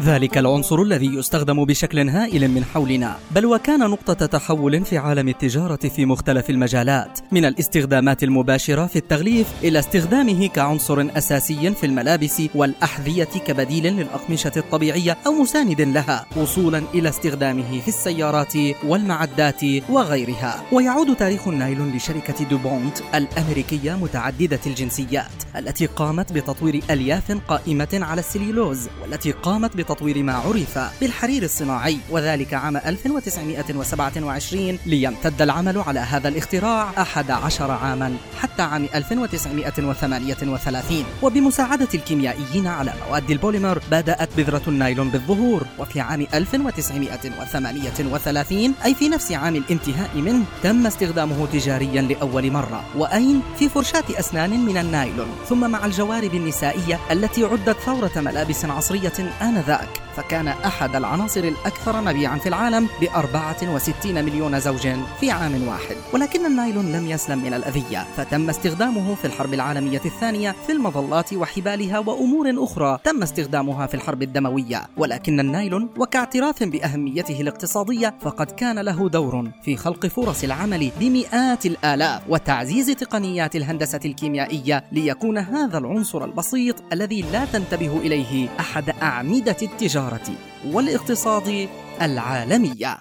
ذلك العنصر الذي يستخدم بشكل هائل من حولنا بل وكان نقطة تحول في عالم التجارة في مختلف المجالات من الاستخدامات المباشرة في التغليف إلى استخدامه كعنصر أساسي في الملابس والأحذية كبديل للأقمشة الطبيعية أو مساند لها وصولا إلى استخدامه في السيارات والمعدات وغيرها. ويعود تاريخ النايلون لشركة دوبونت الأمريكية متعددة الجنسيات التي قامت بتطوير ألياف قائمة على السليلوز والتي قامت بتطوير تطوير ما عرف بالحرير الصناعي وذلك عام 1927 ليمتد العمل على هذا الاختراع 11 عاما حتى عام 1938 وبمساعدة الكيميائيين على مواد البوليمر بدأت بذرة النايلون بالظهور. وفي عام 1938 أي في نفس عام الانتهاء منه تم استخدامه تجاريا لأول مرة. وأين؟ في فرشاة أسنان من النايلون. ثم مع الجوارب النسائية التي عدت ثورة ملابس عصرية آنذاك ذاك فكان أحد العناصر الأكثر مبيعا في العالم ب 64 مليون زوج في عام واحد. ولكن النايلون لم يسلم من الأذية فتم استخدامه في الحرب العالمية الثانية في المظلات وحبالها وأمور أخرى تم استخدامها في الحرب الدموية. ولكن النايلون وكاعتراف بأهميته الاقتصادية فقد كان له دور في خلق فرص العمل بمئات الآلاف وتعزيز تقنيات الهندسة الكيميائية ليكون هذا العنصر البسيط الذي لا تنتبه إليه أحد أعمدة التجارة والاقتصاد العالمية.